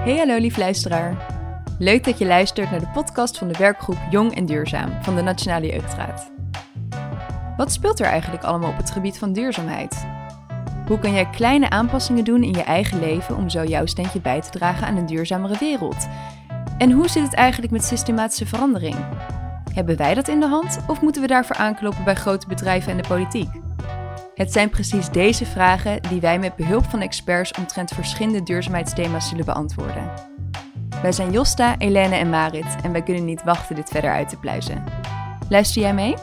Hey hallo lief luisteraar. Leuk dat je luistert naar de podcast van de werkgroep Jong en Duurzaam van de Nationale Jeugdraad. Wat speelt er eigenlijk allemaal op het gebied van duurzaamheid? Hoe kan jij kleine aanpassingen doen in je eigen leven om zo jouw steentje bij te dragen aan een duurzamere wereld? En hoe zit het eigenlijk met systematische verandering? Hebben wij dat in de hand of moeten we daarvoor aankloppen bij grote bedrijven en de politiek? Het zijn precies deze vragen die wij met behulp van experts omtrent verschillende duurzaamheidsthema's zullen beantwoorden. Wij zijn Josta, Elene en Marit en wij kunnen niet wachten dit verder uit te pluizen. Luister jij mee?